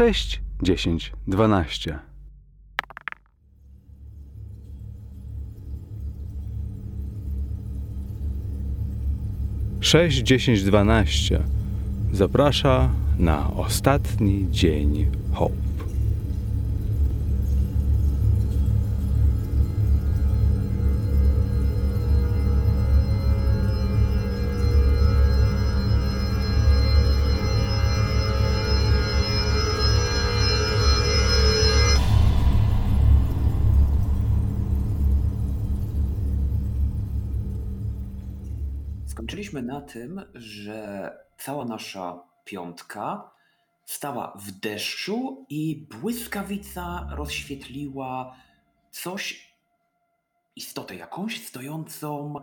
6, 10, 12. Sześć, dziesięć, dwanaście zaprasza na ostatni dzień Hope. Na tym, że cała nasza piątka stała w deszczu i błyskawica rozświetliła coś, istotę jakąś stojącą,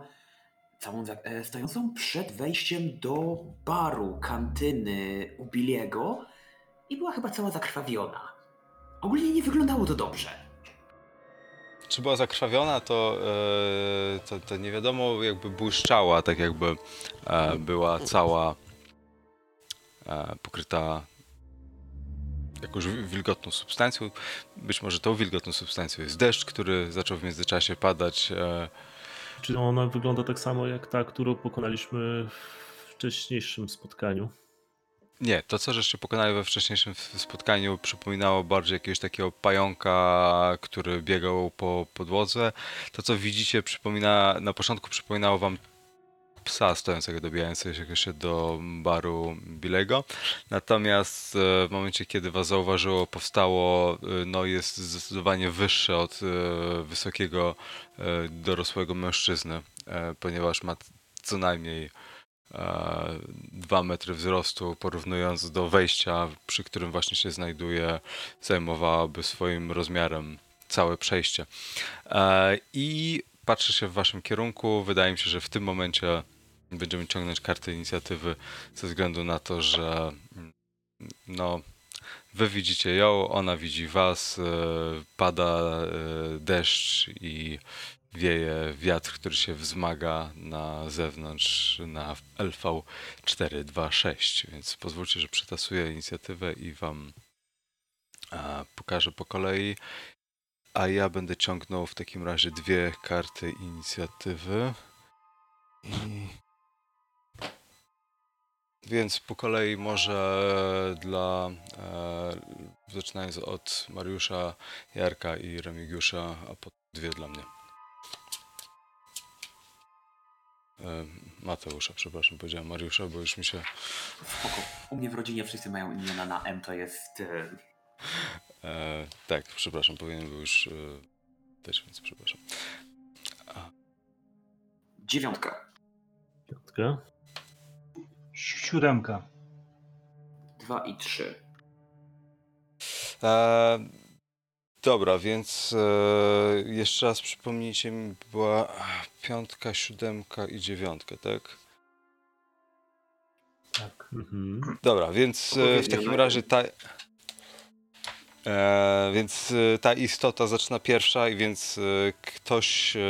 całą, e, stojącą przed wejściem do baru, kantyny u Billiego i była chyba cała zakrwawiona. Ogólnie nie wyglądało to dobrze. Czy była zakrwawiona, to, e, to, to nie wiadomo, jakby błyszczała, tak jakby e, była cała e, pokryta jakąś wi- wilgotną substancją. Być może tą wilgotną substancją jest deszcz, który zaczął w międzyczasie padać. Czy ona wygląda tak samo jak ta, którą pokonaliśmy w wcześniejszym spotkaniu? Nie, to co żeście pokonali we wcześniejszym spotkaniu przypominało bardziej jakiegoś takiego pająka, który biegał po podłodze. To co widzicie przypomina, na początku przypominało wam psa stojącego dobijającego się do baru Bilego. Natomiast e, w momencie, kiedy was zauważyło, powstało, e, no jest zdecydowanie wyższe od e, wysokiego dorosłego mężczyzny, ponieważ ma co najmniej e, dwa metry wzrostu, porównując do wejścia, przy którym właśnie się znajduje, zajmowałaby swoim rozmiarem całe przejście. E, I patrzę się w waszym kierunku. Wydaje mi się, że w tym momencie będziemy ciągnąć kartę inicjatywy ze względu na to, że no, wy widzicie ją, ona widzi was, e, pada e, deszcz i wieje wiatr, który się wzmaga na zewnątrz na LV 426, więc pozwólcie, że przetasuję inicjatywę i wam pokażę po kolei. A ja będę ciągnął w takim razie dwie karty inicjatywy. I... Więc po kolei może dla. E, zaczynając od Mariusza, Jarka i Remigiusza, a potem dwie dla mnie. Mateusza, przepraszam, powiedziałem Mariusza, bo już mi się. Spoko. U mnie w rodzinie wszyscy mają imiona na M, to jest... e, E, tak, przepraszam, powinien był już e, też, więc przepraszam. Dziewiątka. Piątka. Siódemka. Dwa i trzy. E, dobra, więc e, jeszcze raz przypomnijcie mi, była piątka, siódemka i dziewiątka, tak? Tak. Mhm. Dobra, więc e, w takim razie ta. E, więc e, ta istota zaczyna pierwsza, i więc e, ktoś e,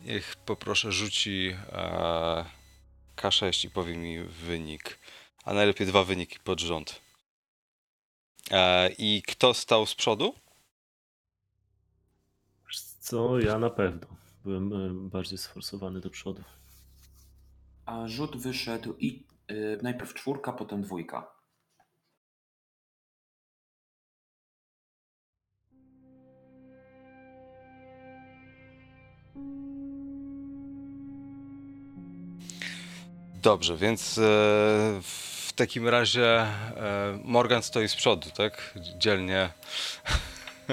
niech poproszę rzuci e, K6 i powie mi wynik. A najlepiej dwa wyniki pod rząd. E, I kto stał z przodu? Co, ja na pewno. Byłem e, bardziej sforsowany do przodu. A rzut wyszedł i y, najpierw czwórka, potem dwójka. Dobrze, więc e, w takim razie e, Morgan stoi z przodu, tak? Dzielnie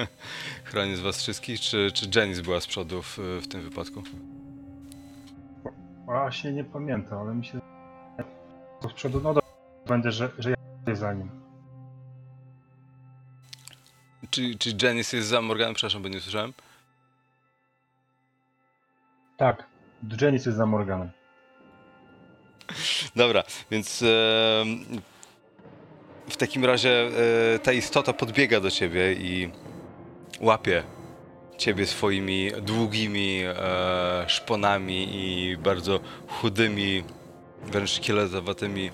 chroni z was wszystkich, czy, czy Janice była z przodu w, w tym wypadku? Właśnie nie pamiętam, ale mi się. Z przodu, no dobra, będę, że, że ja jestem za nim. Czy, czy Janice jest za Morganem? Przepraszam, bo nie słyszałem. Tak, Janice jest za Morganem. Dobra, więc e, w takim razie e, ta istota podbiega do ciebie i łapie ciebie swoimi długimi e, szponami i bardzo chudymi, wręcz szkieletowatymi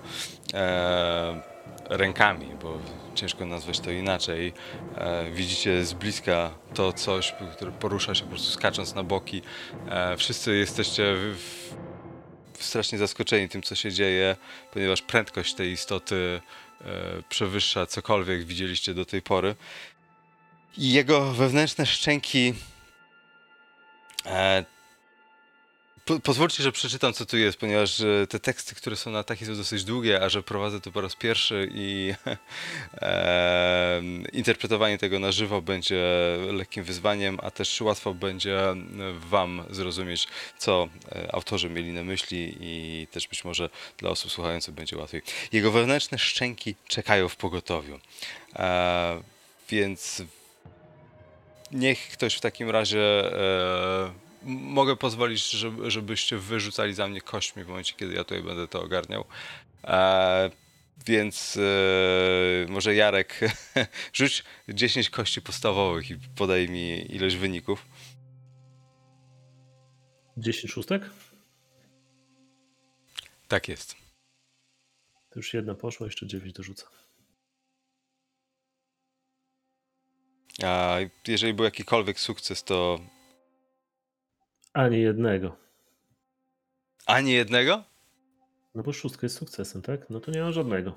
e, rękami, bo ciężko nazwać to inaczej. E, widzicie z bliska to coś, które porusza się po prostu skacząc na boki. E, wszyscy jesteście w, w, strasznie zaskoczeni tym, co się dzieje, ponieważ prędkość tej istoty e, przewyższa cokolwiek widzieliście do tej pory. Jego wewnętrzne szczęki e, po, pozwólcie, że przeczytam, co tu jest, ponieważ e, te teksty, które są na takie są dosyć długie, a że prowadzę to po raz pierwszy i e, interpretowanie tego na żywo będzie lekkim wyzwaniem, a też łatwo będzie Wam zrozumieć, co e, autorzy mieli na myśli i też być może dla osób słuchających będzie łatwiej. Jego wewnętrzne szczęki czekają w pogotowiu. E, więc niech ktoś w takim razie e, mogę pozwolić, żeby, żebyście wyrzucali za mnie kośćmi w momencie, kiedy ja tutaj będę to ogarniał. E, więc e, może Jarek, rzuć 10 kości podstawowych i podaj mi ilość wyników. 10 szóstek? Tak jest. To już jedna poszła, jeszcze 9 dorzucę. A jeżeli był jakikolwiek sukces, to Ani jednego. ani jednego? No bo szóstka jest sukcesem, tak? No to nie ma żadnego.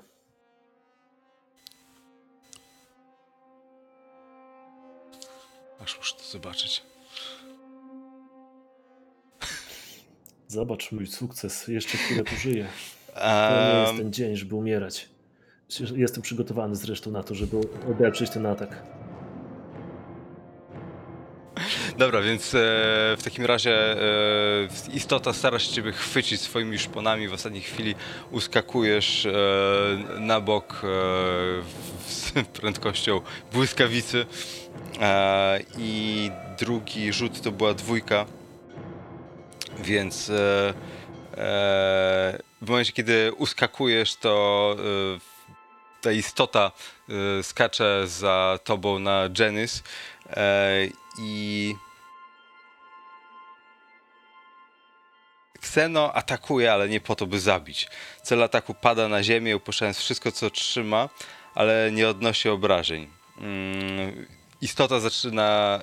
Aż muszę to zobaczyć. Zobacz mój sukces, jeszcze chwilę pożyję. To nie jest ten dzień, żeby umierać. Jestem przygotowany zresztą na to, żeby odeprzeć ten atak. Dobra, więc e, w takim razie e, istota stara się ciebie chwycić swoimi szponami. W ostatniej chwili uskakujesz e, na bok e, z prędkością błyskawicy. E, I drugi rzut to była dwójka. Więc e, w momencie, kiedy uskakujesz, to ta istota skacze za tobą na e, i Kseno atakuje, ale nie po to, by zabić. Cel ataku pada na ziemię, upuszczając wszystko, co trzyma, ale nie odnosi obrażeń. Mm, Istota zaczyna.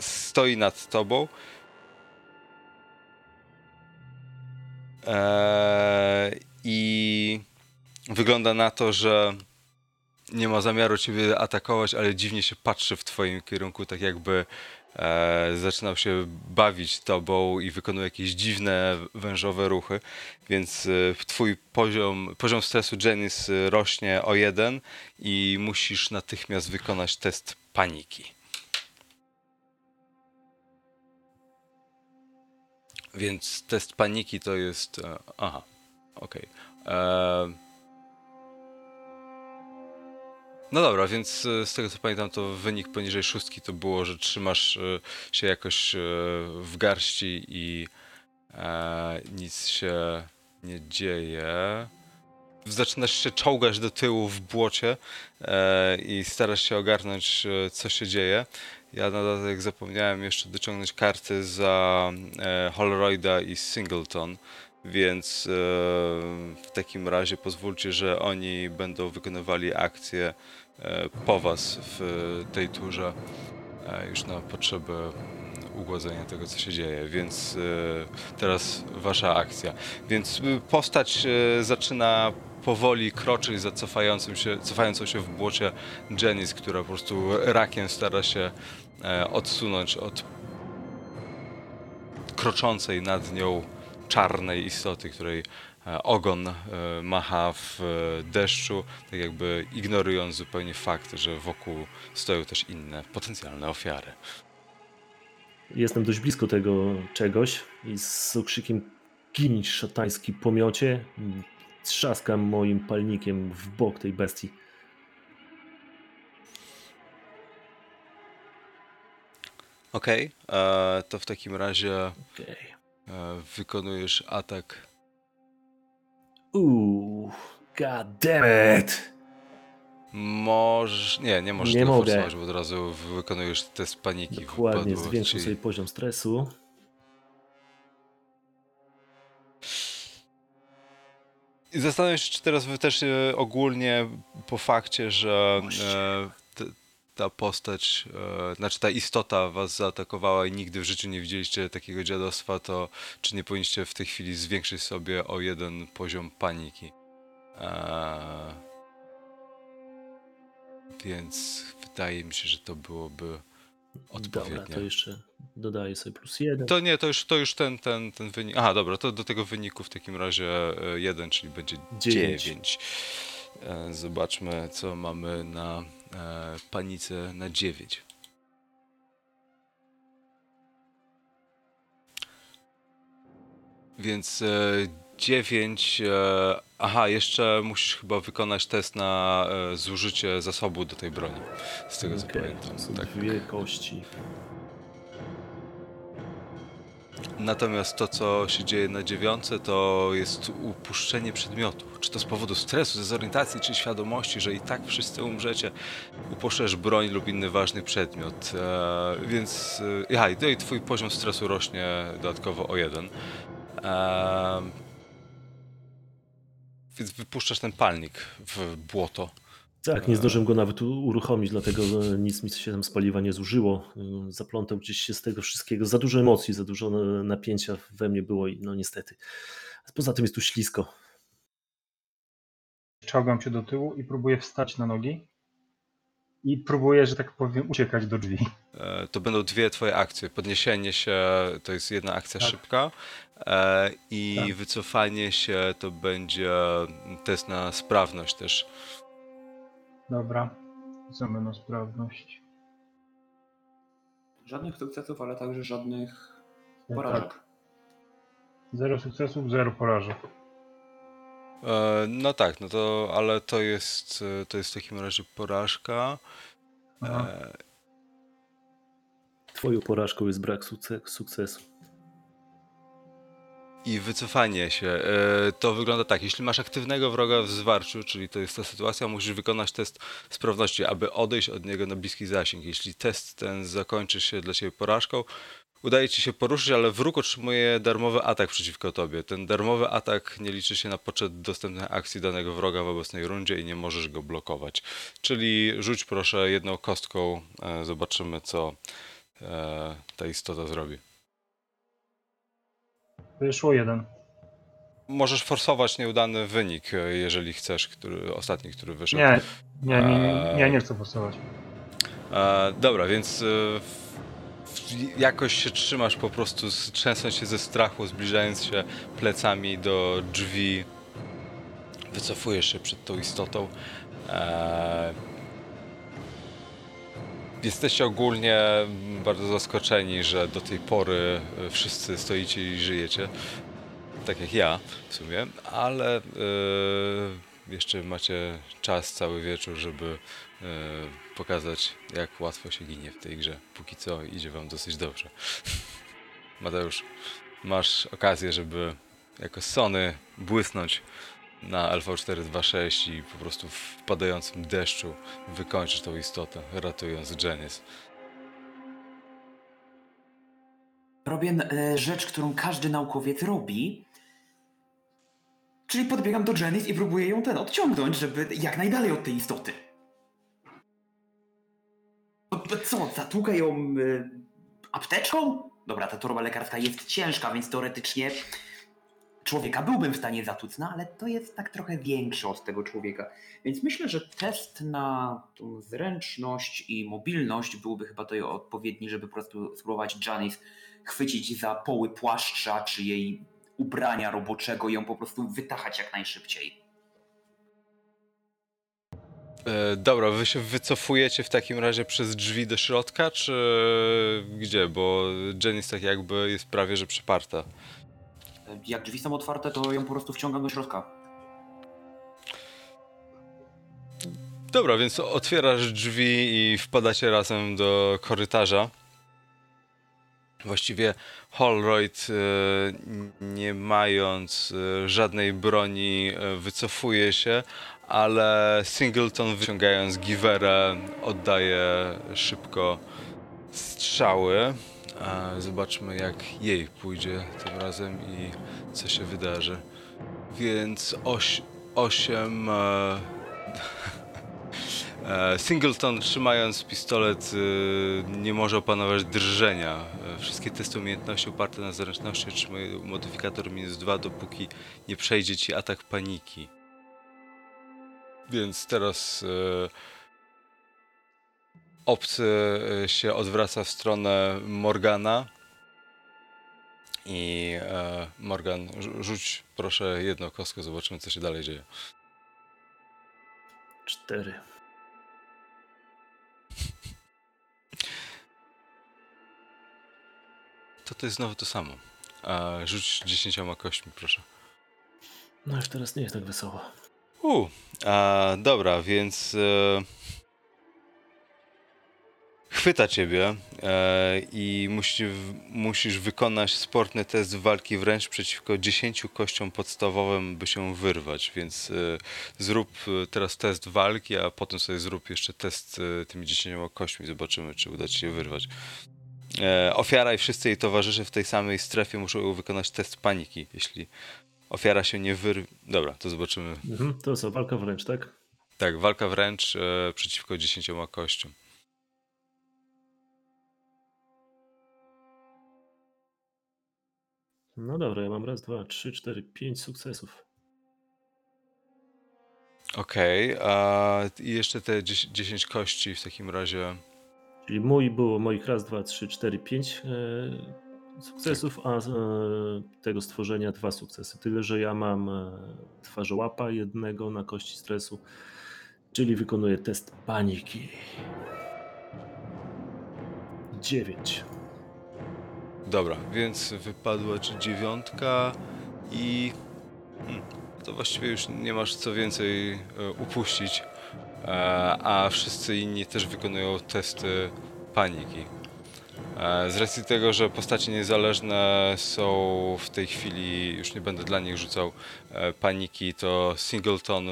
stoi nad tobą. Eee, I wygląda na to, że nie ma zamiaru ciebie atakować, ale dziwnie się patrzy w twoim kierunku, tak jakby e, zaczynał się bawić tobą i wykonuje jakieś dziwne, wężowe ruchy, więc e, twój poziom, poziom stresu Janice e, rośnie o jeden i musisz natychmiast wykonać test paniki. Więc test paniki to jest... E, aha, okej. E, No dobra, więc e, z tego co pamiętam, to wynik poniżej szóstki to było, że trzymasz e, się jakoś e, w garści i nic się nie dzieje. Zaczynasz się czołgać do tyłu w błocie i starasz się ogarnąć, co się dzieje. Ja na dodatek zapomniałem jeszcze dociągnąć karty za Holroyda i Singleton, więc w takim razie pozwólcie, że oni będą wykonywali akcję po was w tej turze e, już na potrzeby ugładzenia tego, co się dzieje, więc e, teraz wasza akcja. Więc e, postać e, zaczyna powoli kroczyć za cofającym się, cofającą się w błocie Janice, która po prostu rakiem stara się e, odsunąć od kroczącej nad nią czarnej istoty, której e, ogon e, macha w e, deszczu, tak jakby ignorując zupełnie fakt, że wokół stoją też inne potencjalne ofiary. Jestem dość blisko tego czegoś i z okrzykiem ginić szatański pomiocie trzaskam moim palnikiem w bok tej bestii. Okej, e, to w takim razie e, wykonujesz atak. Uuu, god damn it! Możesz. Nie, nie możesz Nie tego mogę. forsować, bo od razu wykonujesz test paniki. Dokładnie, Wpadło zwiększam ci- sobie poziom stresu. I zastanawiam się, czy teraz wy też e, ogólnie po fakcie, że ta postać, e, znaczy ta istota was zaatakowała i nigdy w życiu nie widzieliście takiego dziadostwa, to czy nie powinniście w tej chwili zwiększyć sobie o jeden poziom paniki? E, więc wydaje mi się, że to byłoby Dobra, odpowiednie. to jeszcze dodaję sobie plus jeden. To nie, to już, to już ten, ten, ten wynik. Aha, dobra, to do tego wyniku w takim razie e, jeden, czyli będzie Dziewięć. 9. Zobaczmy, co mamy na panice na 9. Więc 9. Aha, jeszcze musisz chyba wykonać test na e, zużycie zasobu do tej broni. Z tego co Okej, pamiętam. Tak. dwie kości. Natomiast to, co się dzieje na dziewiątce, to jest upuszczenie przedmiotu. Czy to z powodu stresu, dezorientacji, czy świadomości, że i tak wszyscy umrzecie, upuszczasz broń lub inny ważny przedmiot. E, więc, e, aha, i tutaj twój poziom stresu rośnie dodatkowo o jeden. E, więc wypuszczasz ten palnik w błoto. Tak, nie zdążyłem go nawet uruchomić, dlatego nic mi się tam z paliwa nie zużyło. E, Zaplątał gdzieś się z tego wszystkiego. Za dużo emocji, za dużo e, napięcia we mnie było i no niestety. Poza tym jest tu ślisko. Czołgam się do tyłu i próbuję wstać na nogi. I próbuję, że tak powiem, uciekać do drzwi. E, To będą dwie twoje akcje. Podniesienie się to jest jedna akcja Tak. szybka e, i Tak. wycofanie się to będzie test na sprawność też. Dobra. Rzucamy na sprawność. Żadnych sukcesów, ale także żadnych Tak. porażek. Zero sukcesów, zero porażek. E, No tak, no to, ale to jest, e, to jest w takim razie porażka. E, Twoją porażką jest brak sukce- sukcesu. I wycofanie się. E, To wygląda tak, jeśli masz aktywnego wroga w zwarciu, czyli to jest ta sytuacja, musisz wykonać test sprawności, aby odejść od niego na bliski zasięg. Jeśli test ten zakończy się dla ciebie porażką, udaje ci się poruszyć, ale wróg otrzymuje darmowy atak przeciwko tobie. Ten darmowy atak nie liczy się na poczet dostępnej akcji danego wroga w obecnej rundzie i nie możesz go blokować. Czyli rzuć proszę jedną kostką, e, zobaczymy co e, ta istota zrobi. Wyszło jeden. Możesz forsować nieudany wynik, e, jeżeli chcesz, który, ostatni, który wyszedł. Nie, nie, nie, nie, Eee. nie, nie chcę forsować. E, dobra, więc e, jakoś się trzymasz po prostu, trzęsąc się ze strachu, zbliżając się plecami do drzwi. Wycofujesz się przed tą istotą. E, jesteście ogólnie bardzo zaskoczeni, że do tej pory e, wszyscy stoicie i żyjecie. Tak jak ja w sumie, ale e, jeszcze macie czas cały wieczór, żeby e, pokazać, jak łatwo się ginie w tej grze. Póki co idzie wam dosyć dobrze. Mateusz, masz okazję, żeby jako Sony błysnąć na LV426 i po prostu w padającym deszczu wykończyć tą istotę, ratując Janice. Robię e, rzecz, którą każdy naukowiec robi. Czyli podbiegam do Janice i próbuję ją ten odciągnąć, żeby jak najdalej od tej istoty. Co, zatłukę ją e, apteczką? Dobra, ta torba lekarska jest ciężka, więc teoretycznie człowieka byłbym w stanie zatłuc, no ale to jest tak trochę większe od tego człowieka. Więc myślę, że test na tą zręczność i mobilność byłby chyba tutaj odpowiedni, żeby po prostu spróbować Janice chwycić za poły płaszcza czy jej ubrania roboczego i ją po prostu wytachać jak najszybciej. E, dobra, wy się wycofujecie w takim razie przez drzwi do środka, czy gdzie? Bo Janice tak jakby jest prawie że przeparta. Jak drzwi są otwarte, to ją po prostu wciągam do środka. Dobra, więc otwierasz drzwi i wpadacie razem do korytarza. Właściwie Holroyd, e, nie mając e, żadnej broni, e, wycofuje się, ale Singleton wyciągając giwerę oddaje szybko strzały. Zobaczmy, jak jej pójdzie tym razem i co się wydarzy. Więc oś, 8. E, e, Singleton, trzymając pistolet, e, nie może opanować drżenia. Wszystkie testy umiejętności oparte na zręczności otrzymują modyfikator minus 2, dopóki nie przejdzie ci atak paniki. Więc teraz obcy e, się odwraca w stronę Morgana. I e, Morgan, rzu- rzuć proszę jedną kostkę, zobaczymy co się dalej dzieje. Cztery. To to jest znowu to samo. E, rzuć dziesięcioma kośćmi, proszę. No już teraz nie jest tak wesoło. U, a, dobra, więc e, chwyta ciebie e, i musi, musisz wykonać sportny test walki wręcz przeciwko 10 kościom podstawowym, by się wyrwać, więc e, zrób e, teraz test walki, a potem sobie zrób jeszcze test e, tymi 10 kośćmi, zobaczymy, czy uda ci się wyrwać. E, ofiara i wszyscy jej towarzysze w tej samej strefie muszą wykonać test paniki. Jeśli ofiara się nie wyrwie... Dobra, to zobaczymy Mhm. To co, walka wręcz, tak? tak, walka wręcz e, przeciwko dziesięcioma kościom. No dobra, ja mam raz, dwa, trzy, cztery, pięć sukcesów. Okej, a i jeszcze te 10 10 kości w takim razie. Czyli mój było moich raz, dwa, trzy, cztery, pięć e, sukcesów, a e, tego stworzenia dwa sukcesy. Tyle, że ja mam e, twarzołapa jednego na kości stresu, czyli wykonuję test paniki. Dziewięć. Dobra, więc wypadła ci dziewiątka i. Hmm, to właściwie już nie masz co więcej e, upuścić. E, a wszyscy inni też wykonują testy paniki. E, z racji tego, że postacie niezależne są w tej chwili, już nie będę dla nich rzucał paniki, to Singleton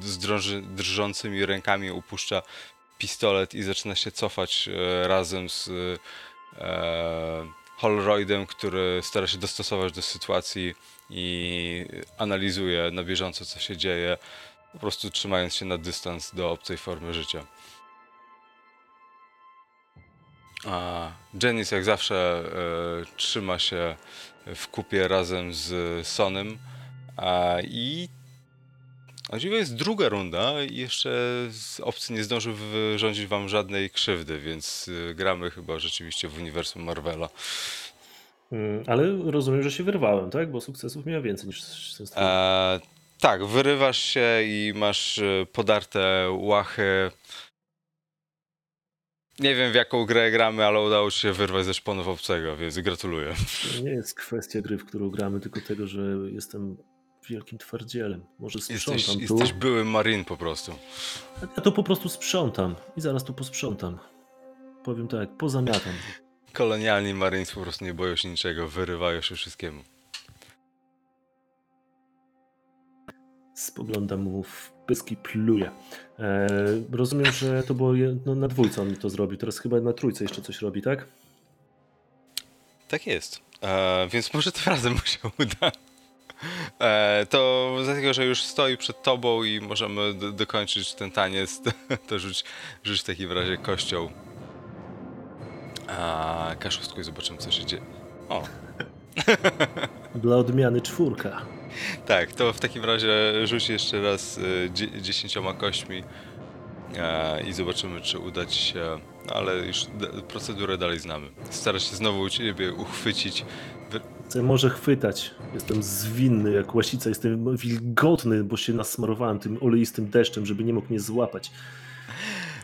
z drżącymi rękami upuszcza pistolet i zaczyna się cofać razem z e, Holroydem, który stara się dostosować do sytuacji i analizuje na bieżąco, co się dzieje, po prostu trzymając się na dystans do obcej formy życia. A Janice jak zawsze e, trzyma się w kupie razem z Sonym a, i o dziwo jest druga runda i jeszcze z- obcy nie zdążył wyrządzić wam żadnej krzywdy, więc y, gramy chyba rzeczywiście w uniwersum Marvela. Mm, Ale rozumiem, że się wyrwałem, tak? Bo sukcesów miałem więcej niż ten stwór. E, tak, wyrywasz się i masz e, podarte łachy. Nie wiem w jaką grę gramy, ale udało ci się wyrwać ze szponów obcego, więc gratuluję. To nie jest kwestia gry, w którą gramy, tylko tego, że jestem wielkim twardzielem. Może sprzątam Jesteś, tu. jesteś byłym marin po prostu. Ja to po prostu sprzątam i zaraz tu posprzątam. Powiem tak, pozamiatam. Kolonialni marines po prostu nie boją się niczego, wyrywają się wszystkiemu. Spoglądam mu w pyski, pluję. E, rozumiem, że to było no, na dwójce on mi to zrobił. Teraz chyba na trójce jeszcze coś robi, tak? Tak jest. E, więc może tym razem mu się uda. E, to dlatego, że już stoi przed tobą i możemy do, dokończyć ten taniec, to rzuć, rzuć w takim razie kością. A kaszustku i zobaczymy co się dzieje. O, Dla odmiany czwórka. tak, to w takim razie rzuć jeszcze raz dzie- dziesięcioma kośćmi e, i zobaczymy czy uda ci się, ale już procedurę dalej znamy. Stara się znowu u ciebie uchwycić, może chwytać. Jestem zwinny jak łasica, jestem wilgotny, bo się nasmarowałem tym oleistym deszczem, żeby nie mógł mnie złapać.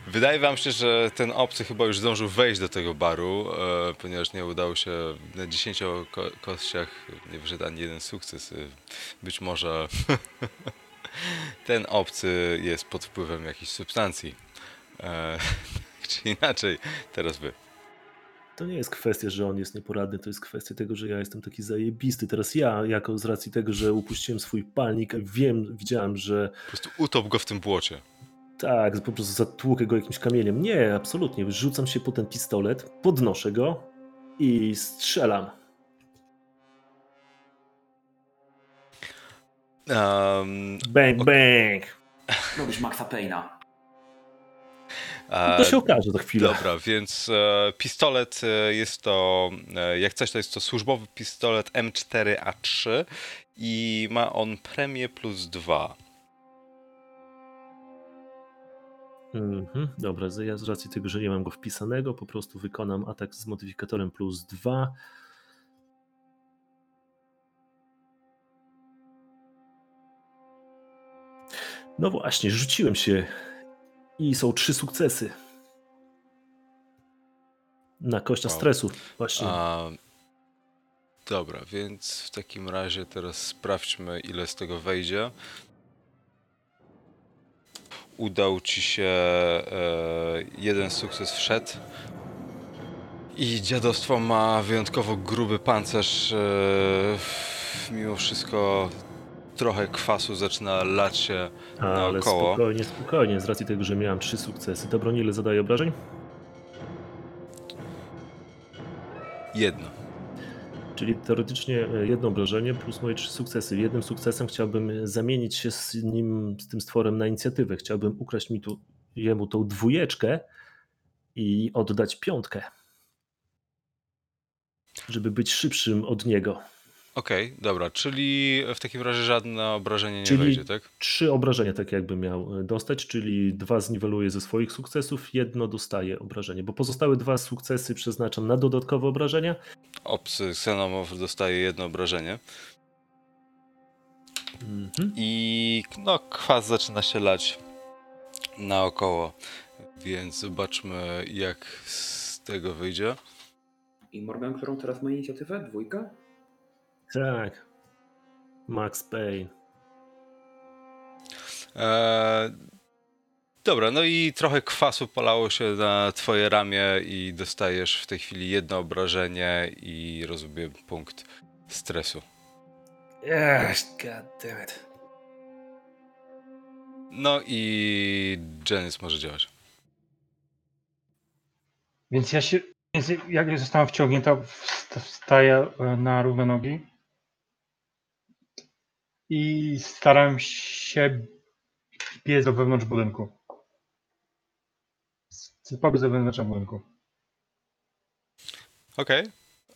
Wydaje wam się, że ten obcy chyba już zdążył wejść do tego baru, e, ponieważ nie udało się na 10 ko kościach, nie wyszedł ani jeden sukces. E, być może ten obcy jest pod wpływem jakiejś substancji. E, czy inaczej, teraz wy. To nie jest kwestia, że on jest nieporadny, to jest kwestia tego, że ja jestem taki zajebisty. Teraz ja, jako z racji tego, że upuściłem swój palnik, wiem, widziałem, że Po prostu utop go w tym błocie. tak, po prostu zatłukę go jakimś kamieniem. Nie, absolutnie. Rzucam się po ten pistolet, podnoszę go I strzelam. Um, Bang, bang. Robisz Maxa Payne'a. No to się okaże za chwilę. Dobra, więc e, pistolet e, jest to, e, jak coś, to jest to służbowy pistolet M4A3 i ma on premię plus 2. Mhm, dobra, ja z racji tego, że nie mam go wpisanego, po prostu wykonam atak z modyfikatorem plus 2. No właśnie, rzuciłem się i są trzy sukcesy. Na kościa Wow. stresu, właśnie. A, dobra, więc w takim razie teraz sprawdźmy, ile z tego wejdzie. Udał ci się e, jeden sukces wszedł. I dziadostwo ma wyjątkowo gruby pancerz. E, mimo wszystko trochę kwasu zaczyna lać się Ale naokoło. spokojnie, spokojnie, z racji tego, że miałem trzy sukcesy. Ta broń ile zadaje obrażeń? Jedno. Czyli teoretycznie e, jedno obrażenie plus moje trzy sukcesy. Jednym sukcesem chciałbym zamienić się z nim, z tym stworem na inicjatywę. Chciałbym ukraść mi tu, jemu tą dwójeczkę i oddać piątkę. Żeby być szybszym od niego. Okej, dobra, czyli w takim razie żadne obrażenie nie Czyli- wejdzie, tak? Trzy obrażenia tak jakby miał e, dostać, czyli dwa zniweluję ze swoich sukcesów, jedno dostaje obrażenie, bo pozostałe dwa sukcesy przeznaczam na dodatkowe obrażenia. Obcy Xenomorph dostaje jedno obrażenie. Mhm. I no, kwas zaczyna się lać naokoło. Więc zobaczmy, jak z tego wyjdzie. I Morgan, którą teraz ma inicjatywę? Dwójka? Tak. Max Payne. Eee, dobra, no i trochę kwasu polało się na twoje ramię i dostajesz w tej chwili jedno obrażenie i rozumiem punkt stresu. Yes, god damn it. No i Janice może działać. Więc ja się, więc jak zostałam wciągnięta, wsta- wstaję e, na równe nogi i staram się biec do wewnątrz budynku. Pobiec do wewnątrz budynku. Okej.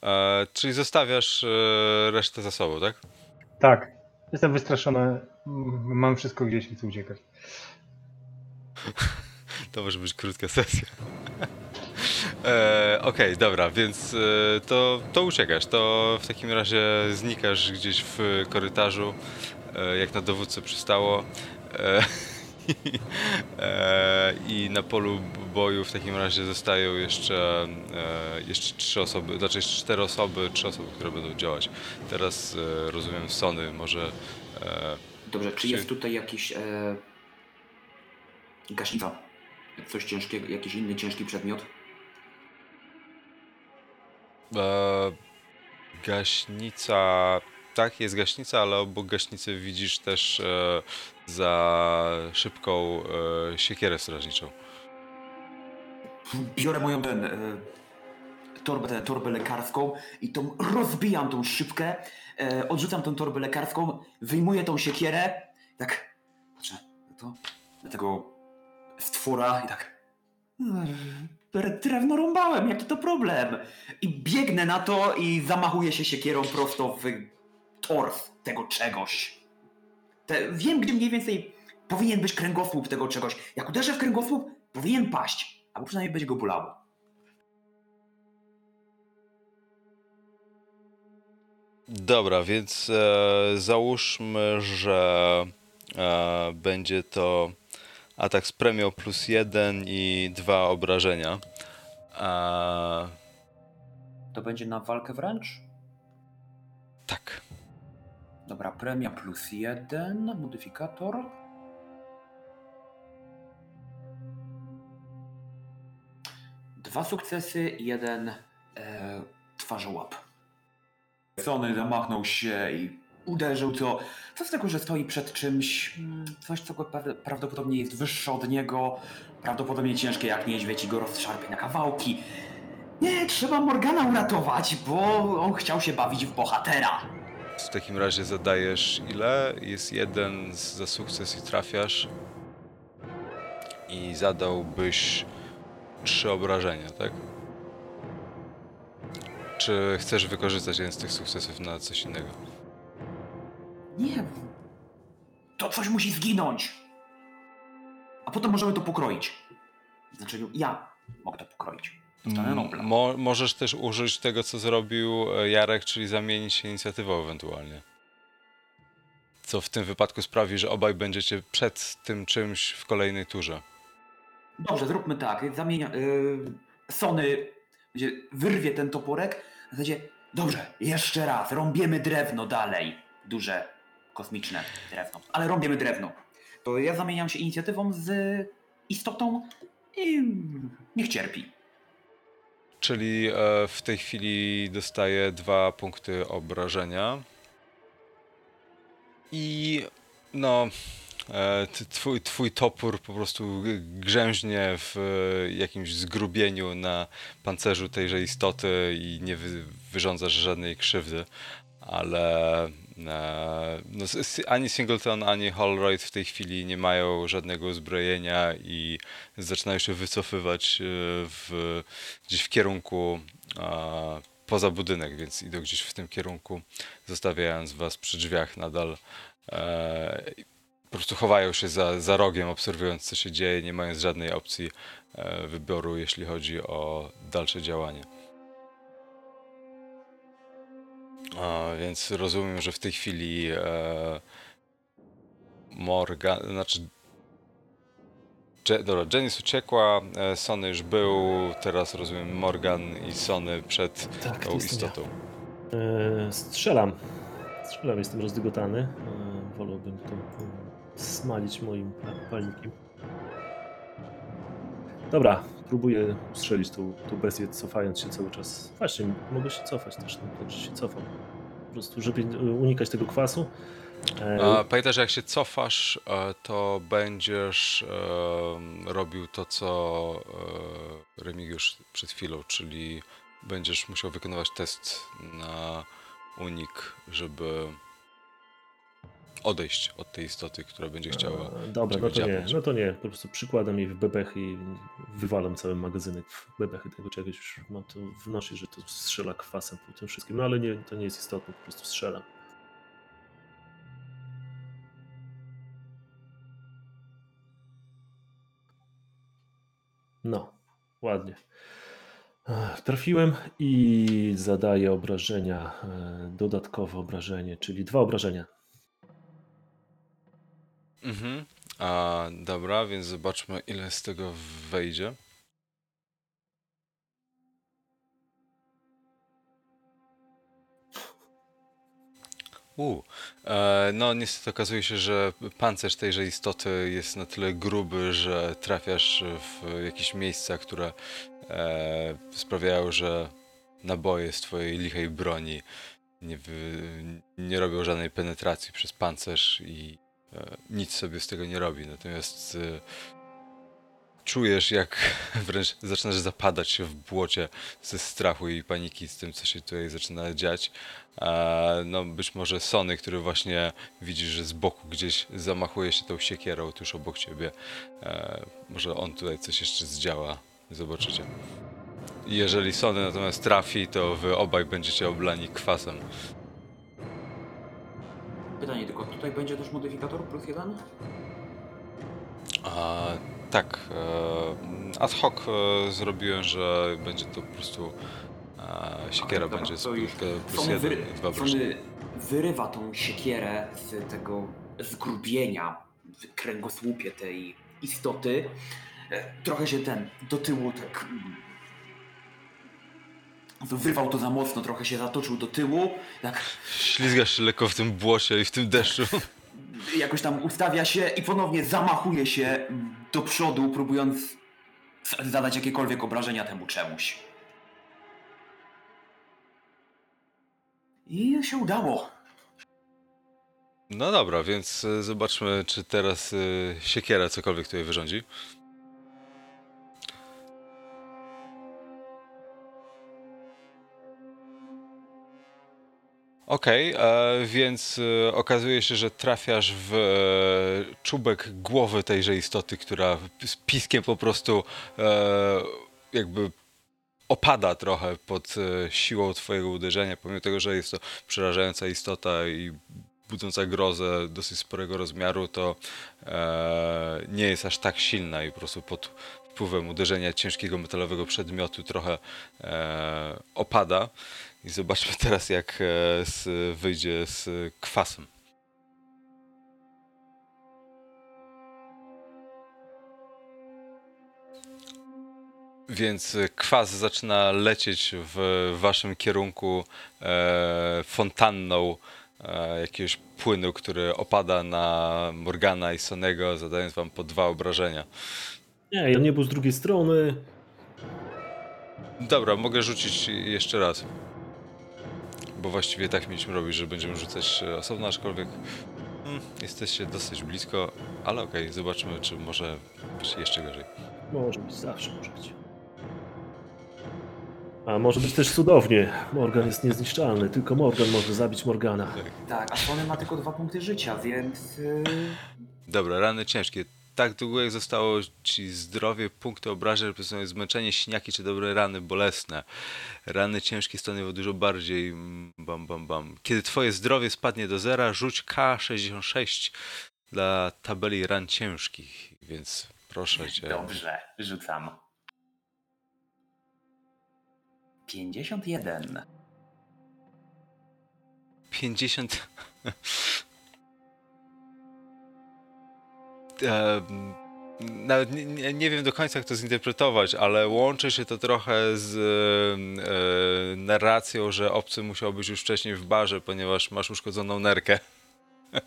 Eee, czyli zostawiasz e, resztę za sobą, tak? Tak, jestem wystraszony, mam wszystko gdzieś i chcę uciekać. To może być krótka sesja. E, Okej, dobra, więc e, to, to uciekasz. To w takim razie znikasz gdzieś w korytarzu, e, jak na dowódcę przystało. E, i- na polu boju w takim razie zostają jeszcze, jeszcze trzy osoby, znaczy jeszcze cztery osoby, trzy osoby, które będą działać. Teraz rozumiem Sony może. Dobrze, czy Czy- jest tutaj jakiś gaśnica? Coś ciężkiego, jakiś inny ciężki przedmiot? E, gaśnica. Tak, jest gaśnica, ale obok gaśnicy widzisz też e, za szybką e, siekierę strażniczą. Biorę moją ten, e, torbę, tę torbę lekarską i tą rozbijam tą szybkę, e, odrzucam tą torbę lekarską, wyjmuję tą siekierę, tak patrzę na to, na tego stwora i tak "Mm, drewno rąbałem, jaki to problem? I biegnę na to i zamachuję się siekierą prosto w tors tego czegoś. Te, wiem, gdzie mniej więcej powinien być kręgosłup tego czegoś. Jak uderzę w kręgosłup, powinien paść, albo przynajmniej będzie go bolało. Dobra, więc e, załóżmy, że e, będzie to atak z premią plus jeden i dwa obrażenia. E, To będzie na walkę wręcz? tak. Dobra, premia plus jeden, modyfikator. Dwa sukcesy, jeden e, twarzołap. Sony zamachnął się i uderzył, co, z tego, że stoi przed czymś, mm, coś, co prawdopodobnie jest wyższe od niego, prawdopodobnie ciężkie jak niedźwiedź i go rozszarpie na kawałki. Nie, trzeba Morgana uratować, bo on chciał się bawić w bohatera. W takim razie zadajesz ile? Jest jeden za sukces i trafiasz. I zadałbyś trzy obrażenia, tak? Czy chcesz wykorzystać jeden z tych sukcesów na coś innego? Nie. To coś musi zginąć. A potem możemy to pokroić. Znaczy, ja mogę to pokroić. Dostanę M- Nobla. Mo możesz też użyć tego, co zrobił e, Jarek, czyli zamienić się inicjatywą ewentualnie. Co w tym wypadku sprawi, że obaj będziecie przed tym czymś w kolejnej turze. Dobrze, zróbmy tak. Zamienia. Yy, Sony będzie, wyrwie ten toporek. W zasadzie, dobrze, jeszcze raz, rąbiemy drewno dalej. Duże, kosmiczne drewno. Ale rąbiemy drewno. To ja zamieniam się inicjatywą z istotą i niech cierpi. Czyli e, w tej chwili dostaje dwa punkty obrażenia. I no, e, twój, twój topór po prostu grzęźnie w e, jakimś zgrubieniu na pancerzu tejże istoty i nie wy, wyrządzasz żadnej krzywdy. Ale e, no, ani Singleton, ani Holroyd w tej chwili nie mają żadnego uzbrojenia i zaczynają się wycofywać e, w, gdzieś w kierunku e, poza budynek, więc idą gdzieś w tym kierunku, zostawiając was przy drzwiach nadal. E, po prostu chowają się za, za rogiem, obserwując co się dzieje, nie mając żadnej opcji e, wyboru, jeśli chodzi o dalsze działanie. A, więc rozumiem, że w tej chwili e, Morgan, znaczy Je, dobra, Janice uciekła, e, Sony już był, teraz rozumiem Morgan i Sony przed Tak, tą ja. istotą. E, strzelam. Strzelam, jestem rozdygotany. E, wolałbym to e, smalić moim pa- palnikiem. Dobra, próbuję strzelić tą, tą bestię, cofając się cały czas. Właśnie, mogę się cofać też, no, także się cofam. Po prostu, żeby e, unikać tego kwasu. E, pamiętaj, że jak się cofasz, e, to będziesz em, robił to, co e, Remigiusz przed chwilą, czyli będziesz musiał wykonywać test na unik, żeby odejść od tej istoty, która będzie chciała. E, Dobra, no to nie, no to nie. Po prostu przykładam jej w bebechy i wywalam cały magazynek w bebechy tego czegoś. Już mam to w nosie, że to strzela kwasem po tym wszystkim. No ale nie, to nie jest istotne, po prostu strzelam. No, ładnie. Ech, Trafiłem i zadaję obrażenia, e, dodatkowe obrażenie, czyli dwa obrażenia. Mhm. A, dobra, więc zobaczmy, ile z tego wejdzie. U, e, no niestety okazuje się, że pancerz tejże istoty jest na tyle gruby, że trafiasz w jakieś miejsca, które e, sprawiają, że naboje z twojej lichej broni nie, nie robią żadnej penetracji przez pancerz i nic sobie z tego nie robi. Natomiast e, czujesz, jak wręcz zaczynasz zapadać się w błocie ze strachu i paniki z tym, co się tutaj zaczyna dziać. E, no być może Sony, który właśnie widzisz, że z boku gdzieś zamachuje się tą siekierą tuż obok ciebie. E, może on tutaj coś jeszcze zdziała. Zobaczycie. Jeżeli Sony natomiast trafi, to wy obaj będziecie oblani kwasem. Pytanie tylko, tutaj będzie też modyfikator plus jeden? A, tak, e, ad hoc e, zrobiłem, że będzie to po prostu e, siekiera Dobra, będzie z to już plus, jeden wyry, i dwa. Sony wyrywa tą siekierę z tego zgrubienia w kręgosłupie tej istoty. E, Trochę się ten do tyłu tak. mm, Wyrwał to za mocno, trochę się zatoczył do tyłu, tak Ślizgasz się lekko w tym błocie i w tym deszczu. jakoś tam ustawia się i ponownie zamachuje się do przodu, próbując zadać jakiekolwiek obrażenia temu czemuś. I się udało. No dobra, więc e, zobaczmy, czy teraz e, siekiera cokolwiek tutaj wyrządzi. Okej, e, więc e, okazuje się, że trafiasz w e, czubek głowy tejże istoty, która z piskiem po prostu jakby opada trochę pod siłą twojego uderzenia, pomimo tego, że jest to przerażająca istota i budząca grozę dosyć sporego rozmiaru, to e, nie jest aż tak silna i po prostu pod wpływem uderzenia ciężkiego metalowego przedmiotu trochę e, opada. I zobaczmy teraz, jak e, z, wyjdzie z kwasem. Więc kwas zaczyna lecieć w waszym kierunku e, fontanną e, jakiegoś płynu, który opada na Morgana i Sonego, zadając wam po dwa obrażenia. Nie, ja nie był z drugiej strony. Dobra, mogę rzucić jeszcze raz. Bo właściwie tak mieliśmy robić, że będziemy rzucać e, osobno, aczkolwiek hmm, jesteście dosyć blisko, ale okej, zobaczmy, czy może być jeszcze gorzej. Może być, zawsze może być. A może być też cudownie. Morgan jest niezniszczalny, tylko Morgan może zabić Morgana. Tak, a Sony ma tylko dwa punkty życia, więc... Yy, Dobra, rany ciężkie. Tak długo jak zostało ci zdrowie, punkty obrażeń reprezentują zmęczenie, siniaki czy dobre rany bolesne. Rany ciężkie stanowią dużo bardziej mm, bam bam bam. Kiedy twoje zdrowie spadnie do zera, rzuć K66 dla tabeli ran ciężkich, więc proszę cię. dobrze, rzucam. 51. 50. Nawet nie, nie, wiem do końca, jak to zinterpretować, ale łączy się to trochę z e, narracją, że obcy musiał być już wcześniej w barze, ponieważ masz uszkodzoną nerkę.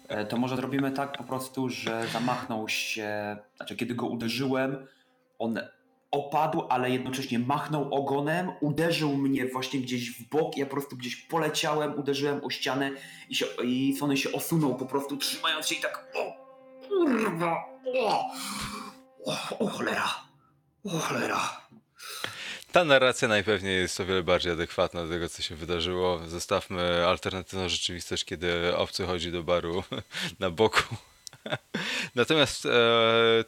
E, To może zrobimy tak po prostu, że zamachnął się, znaczy kiedy go uderzyłem, on opadł, ale jednocześnie machnął ogonem, uderzył mnie właśnie gdzieś w bok, ja po prostu gdzieś poleciałem, uderzyłem o ścianę i, się, i Sony się osunął po prostu trzymając się i tak o kurwa, o, o, o cholera, o cholera. Ta narracja najpewniej jest o wiele bardziej adekwatna do tego, co się wydarzyło. Zostawmy alternatywną rzeczywistość, kiedy obcy chodzi do baru na boku. Natomiast e,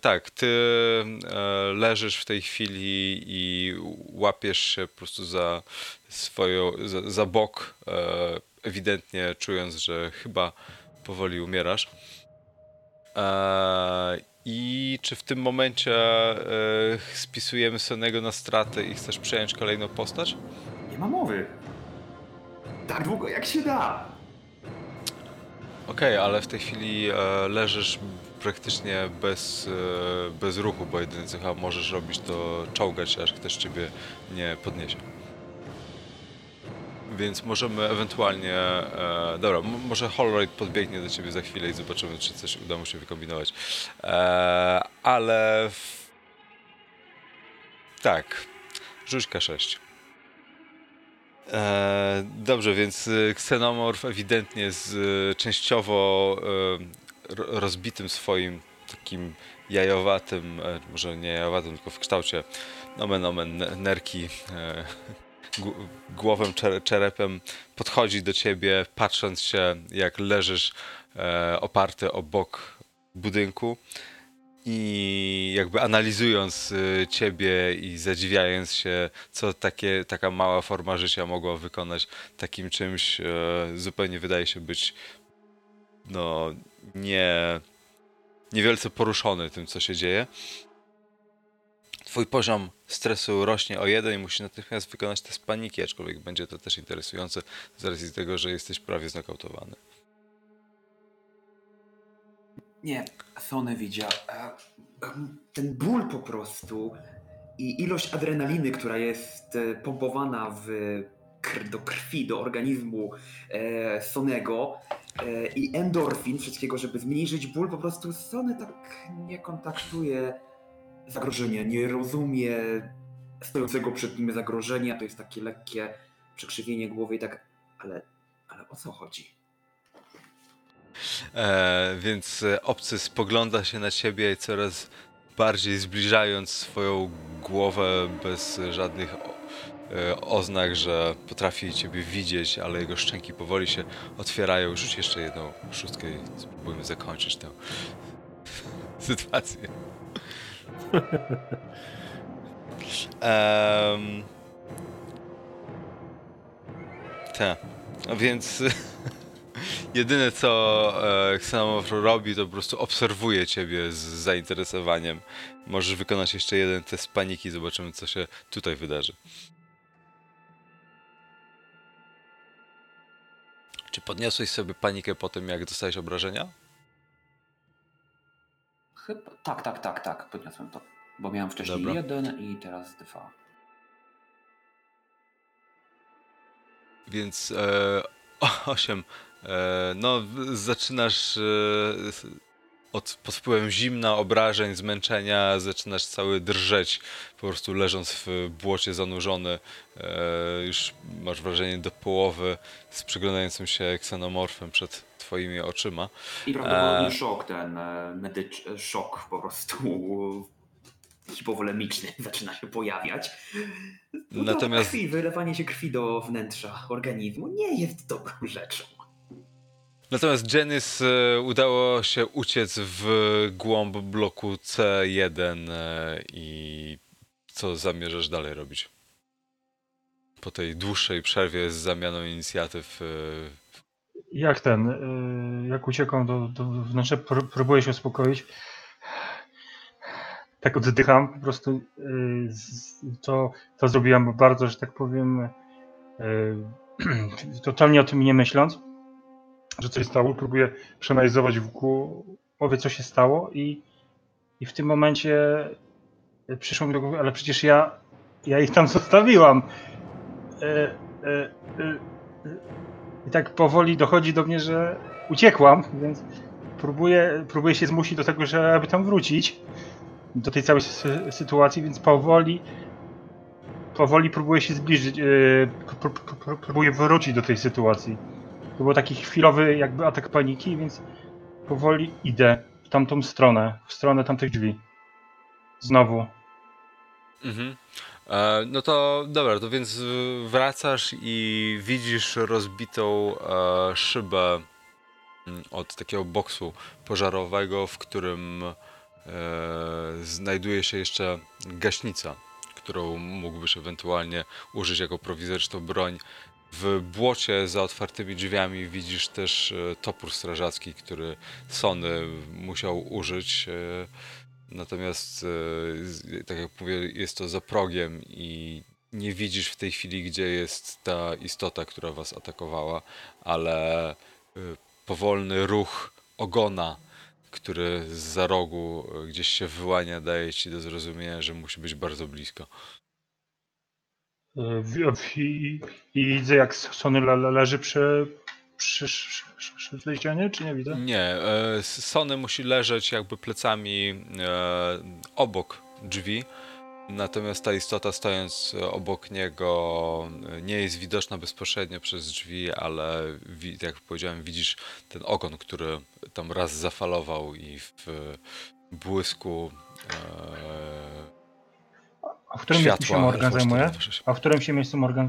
tak, ty e, leżysz w tej chwili i łapiesz się po prostu za swoją, za, za bok, e, ewidentnie czując, że chyba powoli umierasz. E, I czy w tym momencie e, spisujemy Sonego na stratę i chcesz przejąć kolejną postać? Nie ma mowy. Tak długo jak się da. Okej, ale w tej chwili e, leżysz praktycznie bez, bez ruchu, bo jedyne co chyba możesz robić to czołgać aż ktoś ciebie nie podniesie. Więc możemy ewentualnie. E, dobra, może Holroyd podbiegnie do ciebie za chwilę i zobaczymy, czy coś uda mu się wykombinować. E, ale. W... Tak. Rzuć K6. E, dobrze, więc y, ksenomorf ewidentnie z y, częściowo ro- rozbitym swoim takim jajowatym, e, może nie jajowatym, tylko w kształcie nomen omen nerki e, gł- głową, czer- czerepem podchodzi do ciebie, patrząc się jak leżysz e, oparty o bok budynku i jakby analizując y, ciebie i zadziwiając się, co takie, taka mała forma życia mogła wykonać takim czymś, e, zupełnie wydaje się być no nie niewielce poruszony tym, co się dzieje. Twój poziom stresu rośnie o jeden i musisz natychmiast wykonać test paniki, aczkolwiek będzie to też interesujące z racji tego, że jesteś prawie znokautowany. Nie, Sony widział. e, Ten ból po prostu i ilość adrenaliny, która jest e, pompowana w do krwi, do organizmu e, Sonego e, i endorfin, wszystkiego, żeby zmniejszyć ból, po prostu Sony tak nie kontaktuje zagrożenia, nie rozumie stojącego przed nim zagrożenia, to jest takie lekkie przekrzywienie głowy i tak, ale, ale o co chodzi? E, więc obcy spogląda się na ciebie coraz bardziej zbliżając swoją głowę bez żadnych e, oznak, że potrafi ciebie widzieć, ale jego szczęki powoli się otwierają. Rzuć jeszcze jedną szóstkę i spróbujmy zakończyć tę sytuację. Um. A więc jedyne co e, Xenomorph robi, to po prostu obserwuje ciebie z zainteresowaniem. Możesz wykonać jeszcze jeden test paniki, zobaczymy co się tutaj wydarzy. Czy podniosłeś sobie panikę po tym, jak dostałeś obrażenia? Chyba... Tak, tak, tak, tak, podniosłem to. Bo miałem wcześniej Dobra. jeden i teraz dwa. Więc e, 8. E, no, zaczynasz e, od, pod wpływem zimna, obrażeń, zmęczenia, zaczynasz cały drżeć, po prostu leżąc w błocie zanurzony. E, już masz wrażenie do połowy z przyglądającym się ksenomorfem przed twoimi oczyma. I prawdopodobnie Eee. szok ten e, medycz... e, szok po prostu hipowolemiczny zaczyna się pojawiać. No to Natomiast- krwi, wylewanie się krwi do wnętrza organizmu nie jest dobrą rzeczą. Natomiast Janice e, udało się uciec w głąb bloku C1 e, i co zamierzasz dalej robić? Po tej dłuższej przerwie z zamianą inicjatyw. E, Jak ten, y, jak uciekam do, do wnętrza, pró- próbuję się uspokoić. Tak oddycham, po prostu y, to, to zrobiłam bardzo, że tak powiem, y, totalnie o tym nie myśląc, że coś stało. Próbuję przeanalizować w głowie, co się stało i, i w tym momencie przyszło mi do głowy, ale przecież ja, ja ich tam zostawiłam. Y, y, y, i tak powoli dochodzi do mnie, że uciekłam, więc próbuję, próbuję się zmusić do tego, żeby tam wrócić do tej całej sy- sytuacji, więc powoli powoli próbuję się zbliżyć, yy, pró- pró- pró- próbuję wrócić do tej sytuacji. To był taki chwilowy jakby atak paniki, więc powoli idę w tamtą stronę, w stronę tamtych drzwi. Znowu. Mhm. E, no to dobra, to więc wracasz i widzisz rozbitą e, szybę mm, od takiego boksu pożarowego, w którym e, znajduje się jeszcze gaśnica, którą mógłbyś ewentualnie użyć jako prowizoryczną broń. W błocie za otwartymi drzwiami widzisz też topór strażacki, który Sony musiał użyć. Natomiast, e, tak jak mówię, jest to za progiem i nie widzisz w tej chwili, gdzie jest ta istota, która was atakowała, ale e, powolny ruch ogona, który z rogu e, gdzieś się wyłania, daje ci do zrozumienia, że musi być bardzo blisko. I, i widzę jak Sony le, le, leży przy, przy, przy, przy, przy tej ścianie, czy nie widzę? Nie, e, Sony musi leżeć jakby plecami e, obok drzwi, natomiast ta istota stojąc e, obok niego nie jest widoczna bezpośrednio przez drzwi, ale jak powiedziałem, widzisz ten ogon, który tam raz zafalował i w błysku A w którym miejscu się Morgan zajmuje? A w którym się miejscu Morgan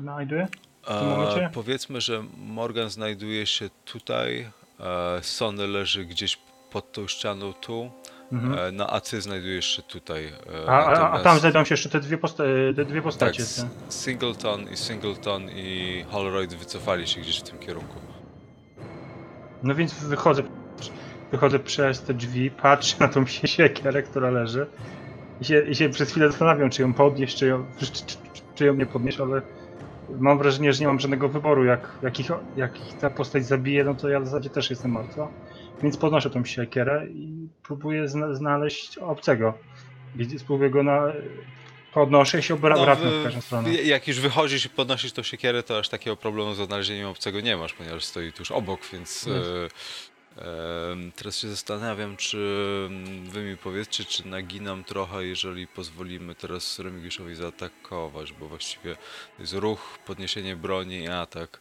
znajduje? E, powiedzmy, że Morgan znajduje się tutaj, e, Sony leży gdzieś pod tą ścianą tu, Mhm. e, no a ty znajdujesz się tutaj. e, A, a, a natomiast- tam znajdą się jeszcze te dwie, posta te dwie tak, postacie. S- te. Singleton i Singleton i Holroyd wycofali się gdzieś w tym kierunku. No więc wychodzę, wychodzę przez te drzwi, patrzę na tą siekierę, która leży i się, i się przez chwilę zastanawiam, czy ją podnieść, czy ją, czy, czy, czy ją nie podnieść, ale mam wrażenie, że nie mam żadnego wyboru. Jak, jak, ich, jak ich ta postać zabije, no to ja w zasadzie też jestem martwa. Więc podnoszę tą siekierę i próbuję zna, znaleźć obcego. Spróbuję go na... Podnoszę i się obra- wracam w każdą stronę. jak już wychodzisz i podnosisz tą siekierę, to aż takiego problemu z odnalezieniem obcego nie masz, ponieważ stoi tuż obok, więc Jest. Teraz się zastanawiam, czy mm, wy mi powiedzcie, czy naginam trochę, jeżeli pozwolimy teraz Remigiuszowi zaatakować, bo właściwie jest ruch, podniesienie broni i atak.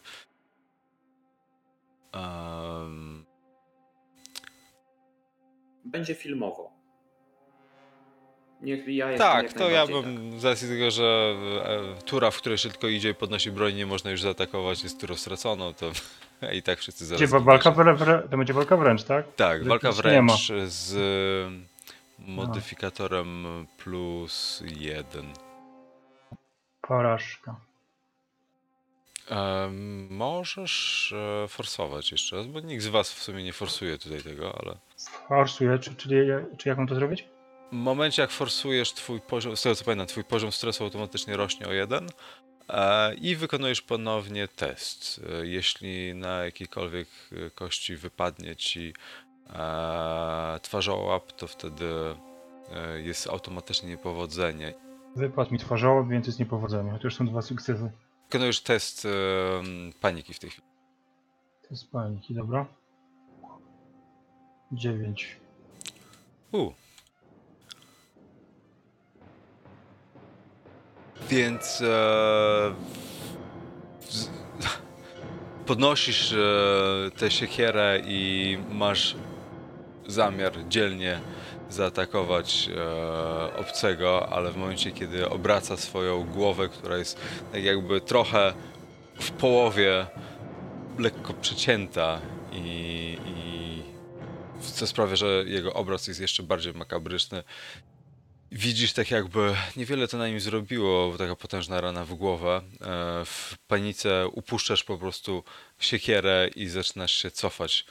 Em, Będzie filmowo. Niech ja jestem Tak, to ja bym z racji tego, że e, tura, w której się tylko idzie i podnosi broń, nie można już zaatakować, jest turą straconą, to i tak wszyscy zaraz... Zginiecie. walka to będzie walka wręcz, tak? Tak, Że walka wręcz z e, modyfikatorem plus jeden. Porażka. Em, możesz e, forsować jeszcze raz, bo nikt z was w sumie nie forsuje tutaj tego, ale... Forsuję, czy, czyli, czy jak mam to zrobić? W momencie jak forsujesz twój poziom, z tego co pamiętam, twój poziom stresu automatycznie rośnie o jeden e, i wykonujesz ponownie test. E, jeśli na jakiejkolwiek e, kości wypadnie ci e, twarzołap, to wtedy jest automatycznie niepowodzenie. Wypadł mi twarzowo, więc jest niepowodzenie. Chociaż są dwa sukcesy. Wykonujesz test paniki w tej chwili. To jest paniki, dobra. Dziewięć. U. Więc e, podnosisz e, tę siekierę i masz zamiar dzielnie zaatakować e, obcego, ale w momencie, kiedy obraca swoją głowę, która jest tak jakby trochę w połowie lekko przecięta i, i co sprawia, że jego obraz jest jeszcze bardziej makabryczny. Widzisz tak jakby niewiele to na nim zrobiło, taka potężna rana w głowę. E, W panice upuszczasz po prostu siekierę i zaczynasz się cofać.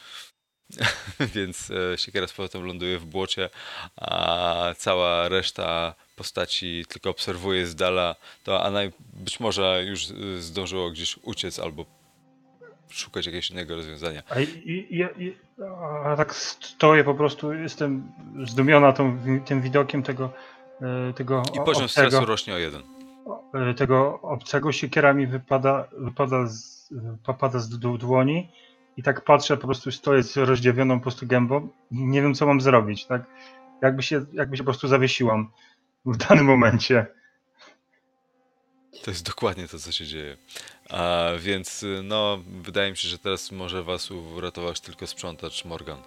Więc e, siekiera z powrotem ląduje w błocie, a cała reszta postaci tylko obserwuje z dala. To a naj, być może już e, zdążyło gdzieś uciec albo szukać jakiegoś innego rozwiązania. A, i, i, i, a tak stoję po prostu, jestem zdumiona tą, tym widokiem tego, e, tego I poziom obcego, stresu rośnie o jeden. e, tego obcego. Siekiera mi wypada, wypada z, wypada z dłoni i tak patrzę, po prostu stoję z rozdziawioną po prostu gębą i nie wiem co mam zrobić, tak? Jakby się, jakby się po prostu zawiesiłam w danym momencie. To jest dokładnie to, co się dzieje. A, więc y, no, wydaje mi się, że teraz może was uratować tylko sprzątacz Morgan.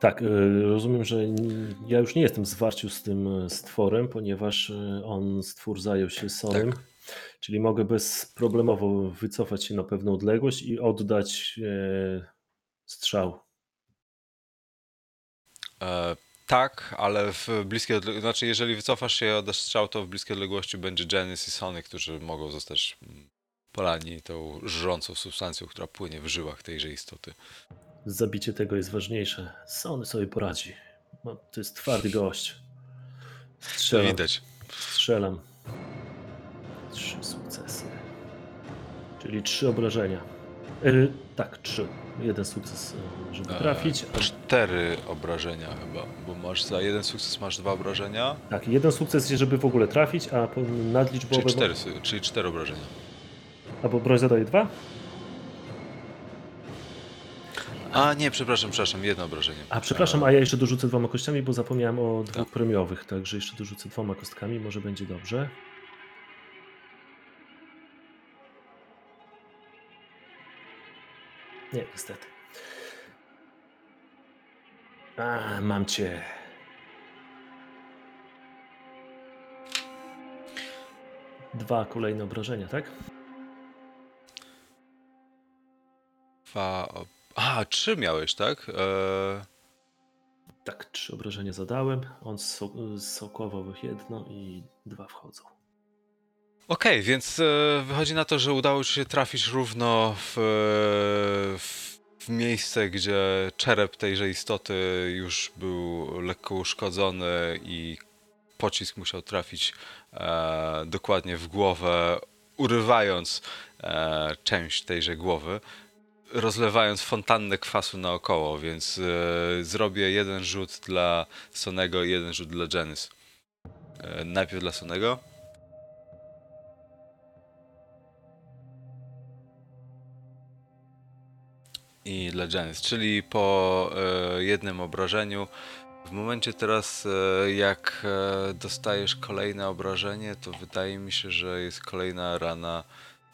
Tak, y, rozumiem, że ja już nie jestem w zwarciu z tym y, stworem, ponieważ on, stwór, zajął się Sonym. Tak. Czyli mogę bezproblemowo wycofać się na pewną odległość i oddać e, strzał. E, tak, ale w bliskiej odległości, znaczy jeżeli wycofasz się oddasz strzał, to w bliskiej odległości będzie Janice i Sony, którzy mogą zostać mm, polani tą żrącą substancją, która płynie w żyłach tejże istoty. Zabicie tego jest ważniejsze. Sony sobie poradzi. No, to jest twardy gość. Strzelam. widać. Strzelam. Trzy sukcesy. Czyli trzy obrażenia. Y, tak, trzy. Jeden sukces, y, żeby E, trafić. A, Cztery obrażenia chyba, bo masz za jeden sukces masz dwa obrażenia, tak, jeden sukces, żeby w ogóle trafić, a nadliczbowe. czyli cztery, czyli cztery obrażenia. Albo broń zadaje dwa? A nie, przepraszam, przepraszam, jedno obrażenie. A przepraszam, a ja jeszcze dorzucę dwoma kościami, bo zapomniałem o dwóch Tak. premiowych, także jeszcze dorzucę dwoma kostkami, może będzie dobrze. Nie, niestety. A, mam cię. Dwa kolejne obrażenia, tak? Dwa. ob- A, trzy miałeś, tak? E, Tak, trzy obrażenia zadałem. On so- sokował jedno i dwa wchodzą. Okej, więc e, wychodzi na to, że udało ci się trafić równo w, w, w miejsce, gdzie czerep tejże istoty już był lekko uszkodzony i pocisk musiał trafić e, dokładnie w głowę, urywając e, część tejże głowy, rozlewając fontannę kwasu naokoło, więc e, zrobię jeden rzut dla Sonego i jeden rzut dla Janice. E, najpierw dla Sonego. I dla Janice, czyli po e, jednym obrażeniu. W momencie teraz, e, jak e, dostajesz kolejne obrażenie, to wydaje mi się, że jest kolejna rana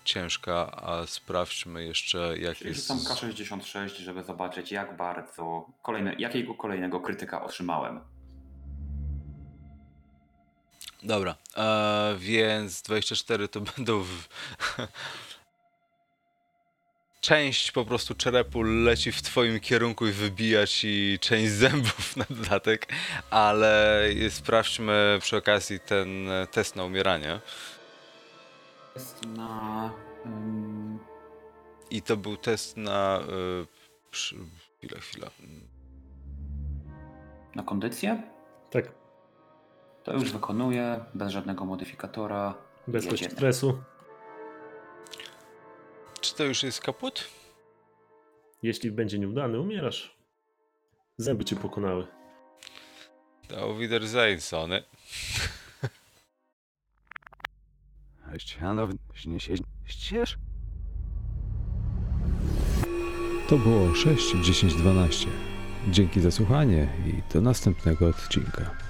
ciężka, a sprawdźmy jeszcze, jak Czyli jest. rzucam K66, żeby zobaczyć jak bardzo, kolejne, jakiego kolejnego krytyka otrzymałem. Dobra, e, więc 24 to będą. W... Część po prostu czerepu leci w twoim kierunku i wybija ci część zębów na dodatek, ale sprawdźmy przy okazji ten test na umieranie. Jest na... ym, I to był test na. Y, przy... Chwila, chwila. na kondycję. Tak, To już wykonuję, bez żadnego modyfikatora. bez stresu. To już jest kaput? Jeśli będzie nieudany, umierasz. Zęby cię pokonały. Auf Wiedersehen, Sony. ścież? To było 6, 10, 12. Dzięki za słuchanie i do następnego odcinka.